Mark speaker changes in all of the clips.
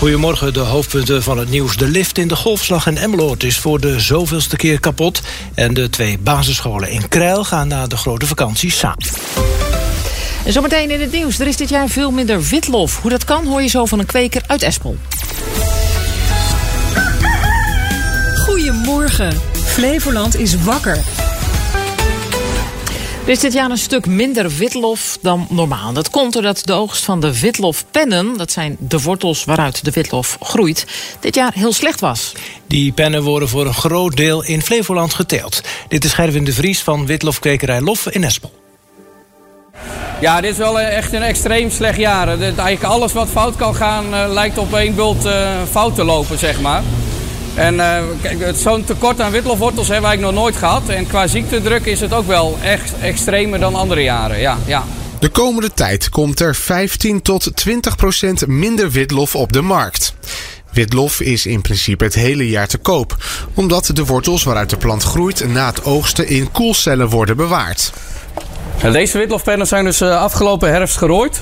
Speaker 1: Goedemorgen, de hoofdpunten van het nieuws. De lift in de Golfslag in Emmeloord is voor de zoveelste keer kapot. En de twee basisscholen in Krijl gaan na de grote vakantie samen.
Speaker 2: En zometeen in het nieuws. Er is dit jaar veel minder witlof. Hoe dat kan hoor je zo van een kweker uit Espel.
Speaker 3: Goedemorgen. Flevoland is wakker.
Speaker 2: Er is dit jaar een stuk minder witlof dan normaal. Dat komt doordat de oogst van de witlofpennen... dat zijn de wortels waaruit de witlof groeit... dit jaar heel slecht was.
Speaker 1: Die pennen worden voor een groot deel in Flevoland geteeld. Dit is Gerwin de Vries van witlofkwekerij Lof in Espel.
Speaker 4: Ja, dit is wel echt een extreem slecht jaar. Eigenlijk alles wat fout kan gaan uh, lijkt op één bult uh, fout te lopen, zeg maar. En uh, zo'n tekort aan witlofwortels hebben wij nog nooit gehad. En qua ziektedruk is het ook wel echt extremer dan andere jaren. Ja, ja.
Speaker 5: De komende tijd komt er 15 tot 20 procent minder witlof op de markt. Witlof is in principe het hele jaar te koop, omdat de wortels waaruit de plant groeit na het oogsten in koelcellen worden bewaard.
Speaker 4: Deze witlofpennen zijn dus uh, afgelopen herfst gerooid.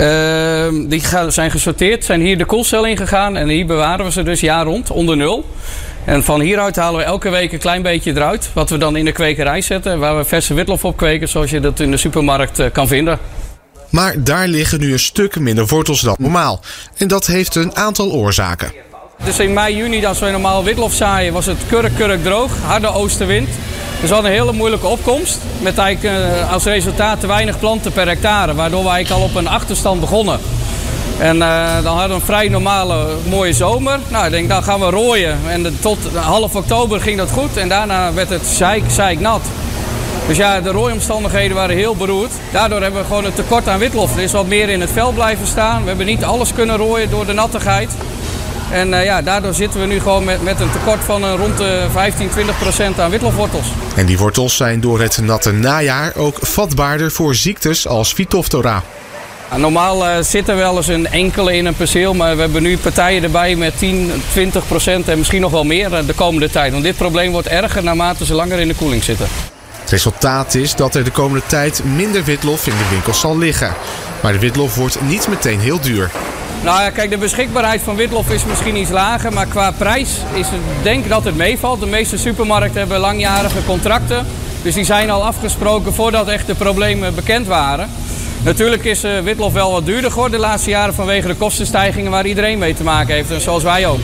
Speaker 4: Uh, die zijn gesorteerd, zijn hier de koelcel ingegaan en hier bewaren we ze dus jaar rond onder nul. En van hieruit halen we elke week een klein beetje eruit, wat we dan in de kwekerij zetten, waar we verse witlof op kweken, zoals je dat in de supermarkt uh, kan vinden.
Speaker 5: Maar daar liggen nu een stuk minder wortels dan normaal. En dat heeft een aantal oorzaken.
Speaker 4: Dus in mei, juni, als we normaal witlof zaaien, was het kurk, kurk droog, harde oostenwind. Dus we hadden een hele moeilijke opkomst. Met eigenlijk uh, als resultaat te weinig planten per hectare. Waardoor we eigenlijk al op een achterstand begonnen. En uh, dan hadden we een vrij normale, mooie zomer. Nou, ik denk, dan gaan we rooien. En tot half oktober ging dat goed. En daarna werd het zeik, zeik nat. Dus ja, de rooiomstandigheden waren heel beroerd. Daardoor hebben we gewoon een tekort aan witlof. Er is wat meer in het vel blijven staan. We hebben niet alles kunnen rooien door de nattigheid. En uh, ja, daardoor zitten we nu gewoon met, met een tekort van uh, rond de 15, 20 procent aan witlofwortels.
Speaker 5: En die wortels zijn door het natte najaar ook vatbaarder voor ziektes als Phytophthora.
Speaker 4: Normaal uh, zit er wel eens een enkele in een perceel, maar we hebben nu partijen erbij met 10, 20 procent en misschien nog wel meer de komende tijd. Want dit probleem wordt erger naarmate ze langer in de koeling zitten.
Speaker 5: Het resultaat is dat er de komende tijd minder witlof in de winkels zal liggen. Maar de witlof wordt niet meteen heel duur.
Speaker 4: Nou ja, kijk, de beschikbaarheid van witlof is misschien iets lager, maar qua prijs is het, denk ik dat het meevalt. De meeste supermarkten hebben langjarige contracten, dus die zijn al afgesproken voordat echt de problemen bekend waren. Natuurlijk is uh, witlof wel wat duurder geworden de laatste jaren vanwege de kostenstijgingen waar iedereen mee te maken heeft, en zoals wij ook.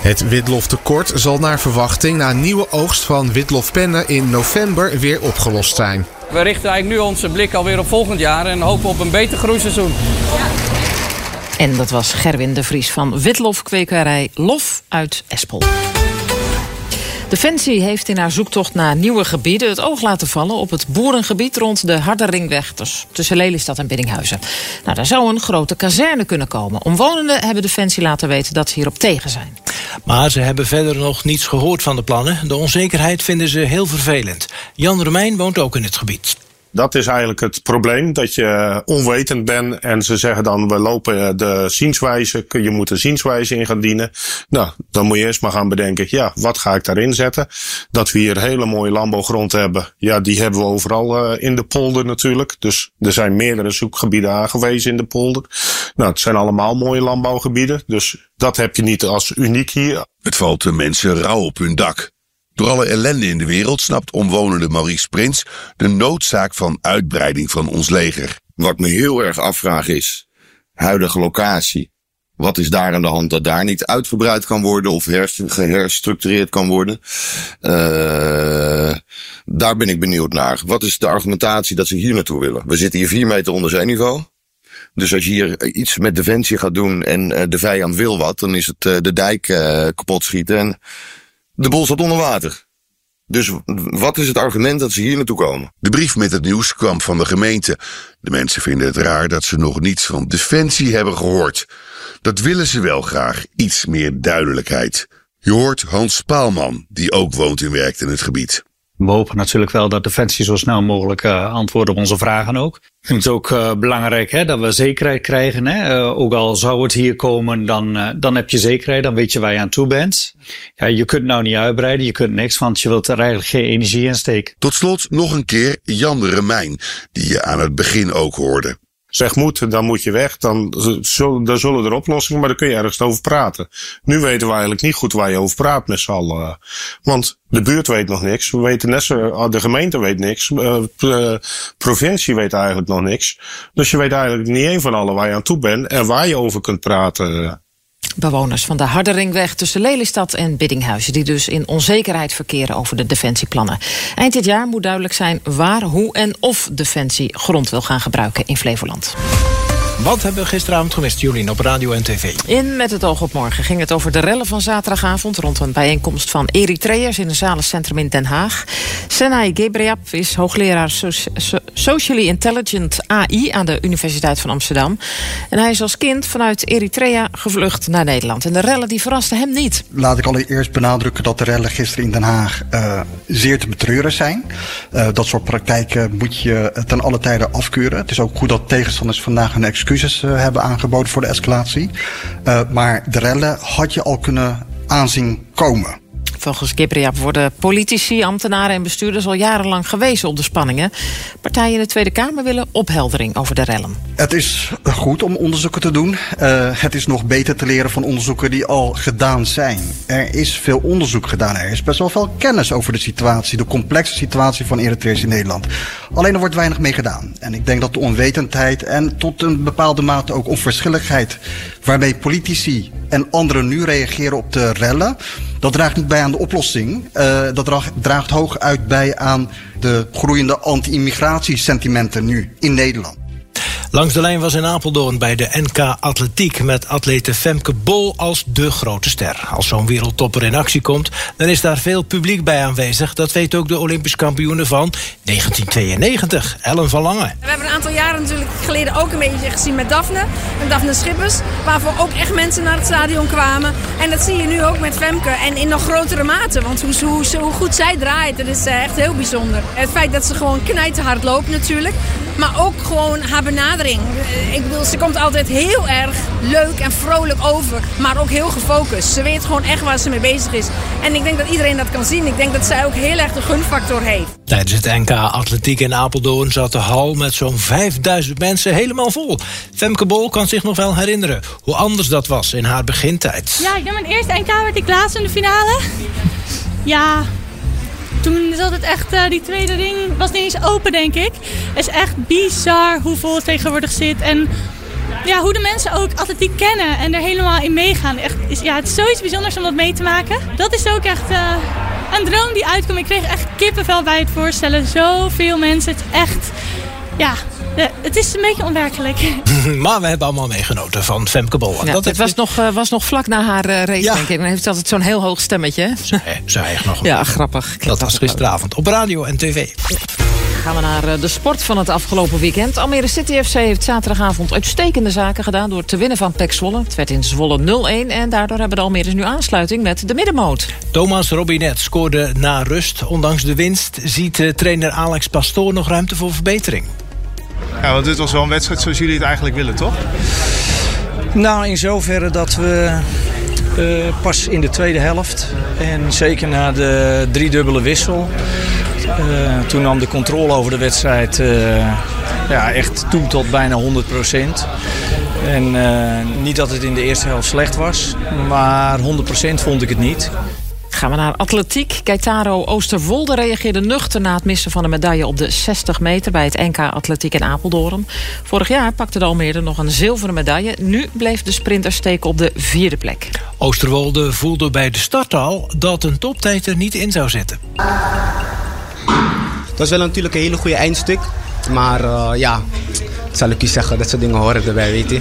Speaker 5: Het witloftekort zal naar verwachting na een nieuwe oogst van witlofpennen in november weer opgelost zijn.
Speaker 4: We richten eigenlijk nu onze blik alweer op volgend jaar en hopen op een beter groeiseizoen.
Speaker 2: En dat was Gerwin de Vries van Witlofkwekerij Lof uit Espel. Defensie heeft in haar zoektocht naar nieuwe gebieden het oog laten vallen op het boerengebied rond de Harde Ringweg dus tussen Lelystad en Biddinghuizen. Nou, daar zou een grote kazerne kunnen komen. Omwonenden hebben Defensie laten weten dat ze hierop tegen zijn.
Speaker 1: Maar ze hebben verder nog niets gehoord van de plannen. De onzekerheid vinden ze heel vervelend. Jan Romein woont ook in het gebied.
Speaker 6: Dat is eigenlijk het probleem, dat je onwetend bent en ze zeggen dan we lopen de zienswijze, je moet de zienswijze in gaan dienen. Nou, dan moet je eerst maar gaan bedenken, ja, wat ga ik daarin zetten? Dat we hier hele mooie landbouwgrond hebben, ja, die hebben we overal uh, in de polder natuurlijk. Dus er zijn meerdere zoekgebieden aangewezen in de polder. Nou, het zijn allemaal mooie landbouwgebieden, dus dat heb je niet als uniek hier.
Speaker 7: Het valt de mensen rauw op hun dak. Door alle ellende in de wereld snapt omwonende Maurice Prins de noodzaak van uitbreiding van ons leger.
Speaker 8: Wat me heel erg afvraag is, huidige locatie. Wat is daar aan de hand dat daar niet uitgebreid kan worden of geherstructureerd kan worden? Uh, daar ben ik benieuwd naar. Wat is de argumentatie dat ze hier naartoe willen? We zitten hier vier meter onder zeeniveau. Dus als je hier iets met defensie gaat doen en de vijand wil wat, dan is het de dijk kapot schieten. En de bol staat onder water. Dus wat is het argument dat ze hier naartoe komen?
Speaker 7: De brief met het nieuws kwam van de gemeente. De mensen vinden het raar dat ze nog niets van Defensie hebben gehoord. Dat willen ze wel graag, iets meer duidelijkheid. Je hoort Hans Paalman, die ook woont en werkt in het gebied.
Speaker 9: We hopen natuurlijk wel dat Defensie zo snel mogelijk uh, antwoordt op onze vragen ook. Het ook uh, belangrijk hè, dat we zekerheid krijgen. Hè. Uh, ook al zou het hier komen, dan, dan heb je zekerheid. Dan weet je waar je aan toe bent. Ja, je kunt nou niet uitbreiden, je kunt niks, want je wilt er eigenlijk geen energie in steken.
Speaker 7: Tot slot nog een keer Jan de Remijn, die je aan het begin ook hoorde.
Speaker 6: Zegt moet, dan moet je weg. Dan, dan zullen er oplossingen, maar dan kun je ergens over praten. Nu weten we eigenlijk niet goed waar je over praat met z'n allen. Want de buurt weet nog niks. We weten net zo, de gemeente weet niks. De provincie weet eigenlijk nog niks. Dus je weet eigenlijk niet één van allen waar je aan toe bent en waar je over kunt praten.
Speaker 2: Bewoners van de Harderingweg tussen Lelystad en Biddinghuizen... die dus in onzekerheid verkeren over de defensieplannen. Eind dit jaar moet duidelijk zijn waar, hoe en of Defensie grond wil gaan gebruiken in Flevoland.
Speaker 1: Wat hebben we gisteravond gemist, Jolien, op radio en tv?
Speaker 2: In Met het oog op morgen ging het over de rellen van zaterdagavond... rond een bijeenkomst van Eritreërs in een zalencentrum in Den Haag. Senai Gebreab is hoogleraar Socially Intelligent AI... aan de Universiteit van Amsterdam. En hij is als kind vanuit Eritrea gevlucht naar Nederland. En de rellen die verrasten hem niet.
Speaker 10: Laat ik allereerst benadrukken dat de rellen gisteren in Den Haag... Uh, zeer te betreuren zijn. Uh, dat soort praktijken moet je ten alle tijden afkeuren. Het is ook goed dat tegenstanders vandaag een excuus excuses uh, hebben aangeboden voor de escalatie. Uh, maar de rellen had je al kunnen aanzien komen.
Speaker 2: Volgens Kipriap worden politici, ambtenaren en bestuurders al jarenlang gewezen op de spanningen. Partijen in de Tweede Kamer willen opheldering over de rellen.
Speaker 10: Het is goed om onderzoeken te doen. Uh, het is nog beter te leren van onderzoeken die al gedaan zijn. Er is veel onderzoek gedaan. Er is best wel veel kennis over de situatie, de complexe situatie van Eritreërs in Nederland. Alleen er wordt weinig mee gedaan. En ik denk dat de onwetendheid en tot een bepaalde mate ook onverschilligheid waarmee politici en anderen nu reageren op de rellen, dat draagt niet bij aan de oplossing. Uh, dat draagt, draagt hoog uit bij aan de groeiende anti-immigratiesentimenten nu in Nederland.
Speaker 1: Langs de lijn was in Apeldoorn bij de NK Atletiek met atlete Femke Bol als de grote ster. Als zo'n wereldtopper in actie komt, dan is daar veel publiek bij aanwezig. Dat weet ook de Olympisch kampioene van 1992, Ellen van Lange.
Speaker 11: We hebben een aantal jaren natuurlijk geleden ook een beetje gezien met Daphne. En Daphne Schippers, waarvoor ook echt mensen naar het stadion kwamen. En dat zie je nu ook met Femke en in nog grotere mate. Want hoe, hoe, goed zij draait, dat is echt heel bijzonder. Het feit dat ze gewoon knijterhard loopt natuurlijk. Maar ook gewoon haar benadering. Ik bedoel, ze komt altijd heel erg leuk en vrolijk over. Maar ook heel gefocust. Ze weet gewoon echt waar ze mee bezig is. En ik denk dat iedereen dat kan zien. Ik denk dat zij ook heel erg de gunfactor heeft.
Speaker 1: Tijdens het NK Atletiek in Apeldoorn zat de hal met zo'n 5000 mensen helemaal vol. Femke Bol kan zich nog wel herinneren hoe anders dat was in haar begintijd.
Speaker 12: Ja, ik ben mijn eerste NK werd ik laatst in de finale. Ja, toen zat het echt, uh, die tweede ring was niet eens open, denk ik. Het is echt bizar hoe vol het tegenwoordig zit. En ja, hoe de mensen ook atletiek kennen en er helemaal in meegaan. Echt, is, ja, het is zoiets bijzonders om dat mee te maken. Dat is ook echt uh, een droom die uitkomt. Ik kreeg echt kippenvel bij het voorstellen. Zoveel mensen. Het is echt, ja, het is een beetje onwerkelijk.
Speaker 1: maar we hebben allemaal meegenoten van Femke Bol.
Speaker 2: Ja, dat het was, nog, uh, was nog vlak na haar uh, race, ja. denk ik. Dan heeft ze altijd zo'n heel hoog stemmetje.
Speaker 1: Ze eigen nog.
Speaker 2: Ja, grappig.
Speaker 1: Dat was gisteravond op radio en tv.
Speaker 2: Gaan we naar eh, de sport van het afgelopen weekend. Almere City FC heeft zaterdagavond uitstekende zaken gedaan... door te winnen van PEC Zwolle. Het werd in Zwolle 0-1 en daardoor hebben de Almere's nu aansluiting met de middenmoot.
Speaker 1: Thomas Robinet scoorde na rust. Ondanks de winst ziet trainer Alex Pastoor nog ruimte voor verbetering.
Speaker 13: Ja, want dit was wel een wedstrijd zoals jullie het eigenlijk willen, toch?
Speaker 14: Nou, in zoverre dat we uh, pas in de tweede helft en zeker na de driedubbele wissel... Uh, toen nam de controle over de wedstrijd uh, ja, echt toe tot bijna 100 procent. En niet dat het in de eerste helft slecht was, maar 100 procent vond ik het niet.
Speaker 2: Gaan we naar atletiek. Keitaro Oosterwolde reageerde nuchter na het missen van een medaille op de 60 meter bij het NK Atletiek in Apeldoorn. Vorig jaar pakte de Almere nog een zilveren medaille. Nu bleef de sprinter steken op de vierde plek.
Speaker 1: Oosterwolde voelde bij de start al dat een toptijd er niet in zou zitten.
Speaker 15: Dat is wel natuurlijk een hele goede eindstuk. Maar uh, ja, zal ik u zeggen, dat soort dingen horen erbij, weet je.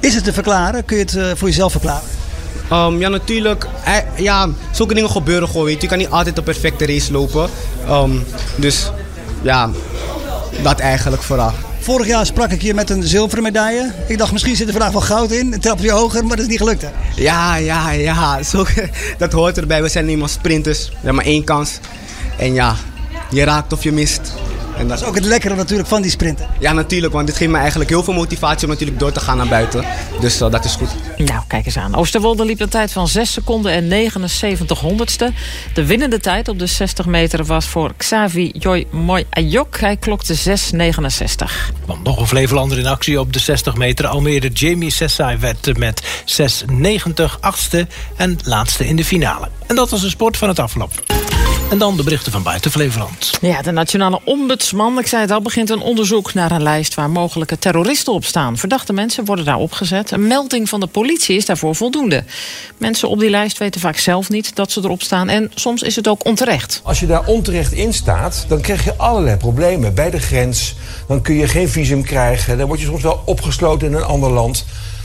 Speaker 14: Is het te verklaren? Kun je het uh, voor jezelf verklaren?
Speaker 15: Um, ja, natuurlijk. Eh, ja, zulke dingen gebeuren gewoon, weet je. Je kan niet altijd een perfecte race lopen. Um, dus ja, dat eigenlijk vooral.
Speaker 14: Vorig jaar sprak ik hier met een zilveren medaille. Ik dacht, misschien zit er vandaag wel goud in. Een trapje hoger, maar dat is niet gelukt, hè?
Speaker 15: Ja, ja, ja. Zo, dat hoort erbij. We zijn eenmaal sprinters. We hebben maar één kans. En ja, je raakt of je mist. En
Speaker 16: Dat is ook het lekkere natuurlijk van die sprinten.
Speaker 15: Ja, natuurlijk, want dit geeft me eigenlijk heel veel motivatie om natuurlijk door te gaan naar buiten. Dus uh, dat is goed.
Speaker 2: Nou, kijk eens aan. Oosterwolde liep een tijd van 6 seconden en 79 honderdste. De winnende tijd op de 60 meter was voor Xavi Joy Moy Ayok. Hij klokte 6,69.
Speaker 1: Want nog een Flevolander in actie op de 60 meter. Almere Jamie Sessai werd met 6,90 achtste en laatste in de finale. En dat was de sport van het afgelopen. En dan de berichten van buiten Flevoland.
Speaker 2: Ja, de nationale ombudsman, ik zei het al, begint een onderzoek naar een lijst waar mogelijke terroristen op staan. Verdachte mensen worden daar opgezet. Een melding van de politie is daarvoor voldoende. Mensen op die lijst weten vaak zelf niet dat ze erop staan en soms is het ook onterecht.
Speaker 17: Als je daar onterecht in staat, dan krijg je allerlei problemen bij de grens. Dan kun je geen visum krijgen, dan word je soms wel opgesloten in een ander land.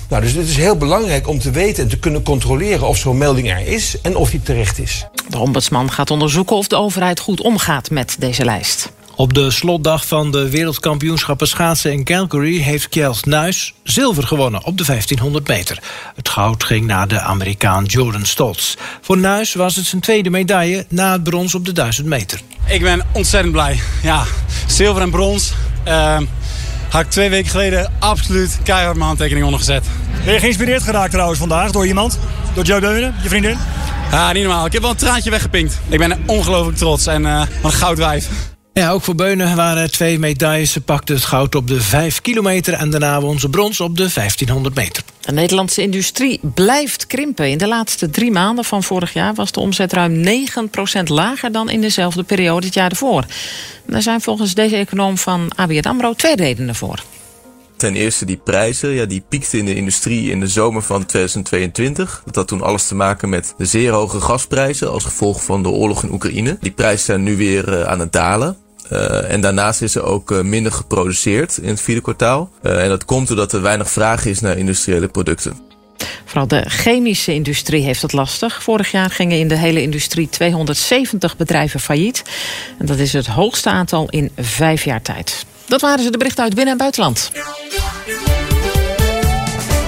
Speaker 17: Nou, dus het is heel belangrijk om te weten en te kunnen controleren of zo'n melding er is en of die terecht is.
Speaker 2: De ombudsman gaat onderzoeken of de overheid goed omgaat met deze lijst.
Speaker 1: Op de slotdag van de wereldkampioenschappen schaatsen in Calgary... heeft Kjeld Nuis zilver gewonnen op de 1500 meter. Het goud ging naar de Amerikaan Jordan Stoltz. Voor Nuis was het zijn tweede medaille na het brons op de 1000 meter.
Speaker 18: Ik ben ontzettend blij. Ja, zilver en brons. Uh, had ik twee weken geleden absoluut keihard mijn handtekening ondergezet.
Speaker 19: Ben je geïnspireerd geraakt trouwens vandaag door iemand? Door Joe Deunen, je vriendin?
Speaker 18: Ja, niet normaal. Ik heb wel een traantje weggepinkt. Ik ben ongelooflijk trots en uh, een goud wijf.
Speaker 1: Ja, ook voor Beunen waren er twee medailles. Ze pakte het goud op de 5 kilometer en daarna won ze brons op de 1500 meter.
Speaker 2: De Nederlandse industrie blijft krimpen. In de laatste drie maanden van vorig jaar was de omzet ruim 9% lager dan in dezelfde periode het jaar ervoor. Daar zijn volgens deze econoom van ABN AMRO twee redenen voor.
Speaker 20: Ten eerste die prijzen, ja, die piekten in de industrie in de zomer van 2022. Dat had toen alles te maken met de zeer hoge gasprijzen als gevolg van de oorlog in Oekraïne. Die prijzen zijn nu weer uh, aan het dalen. Uh, en daarnaast is er ook uh, minder geproduceerd in het vierde kwartaal. Uh, en dat komt doordat er weinig vraag is naar industriële producten.
Speaker 2: Vooral de chemische industrie heeft het lastig. Vorig jaar gingen in de hele industrie 270 bedrijven failliet. En dat is het hoogste aantal in vijf jaar tijd. Dat waren ze de berichten uit binnen- en buitenland.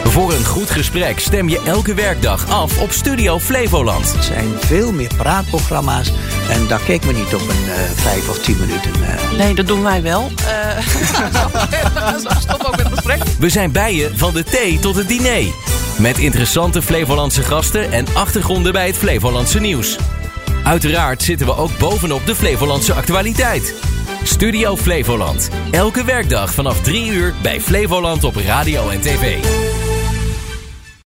Speaker 21: Voor een goed gesprek stem je elke werkdag af op Studio Flevoland.
Speaker 22: Er zijn veel meer praatprogramma's en daar kijken we niet op een uh, vijf of tien minuten. Uh.
Speaker 23: Nee, dat doen wij wel. Uh, stop ook met het gesprek.
Speaker 21: We zijn bij je van de thee tot het diner. Met interessante Flevolandse gasten en achtergronden bij het Flevolandse nieuws. Uiteraard zitten we ook bovenop de Flevolandse actualiteit. Studio Flevoland. Elke werkdag vanaf 3 uur bij Flevoland op radio en tv.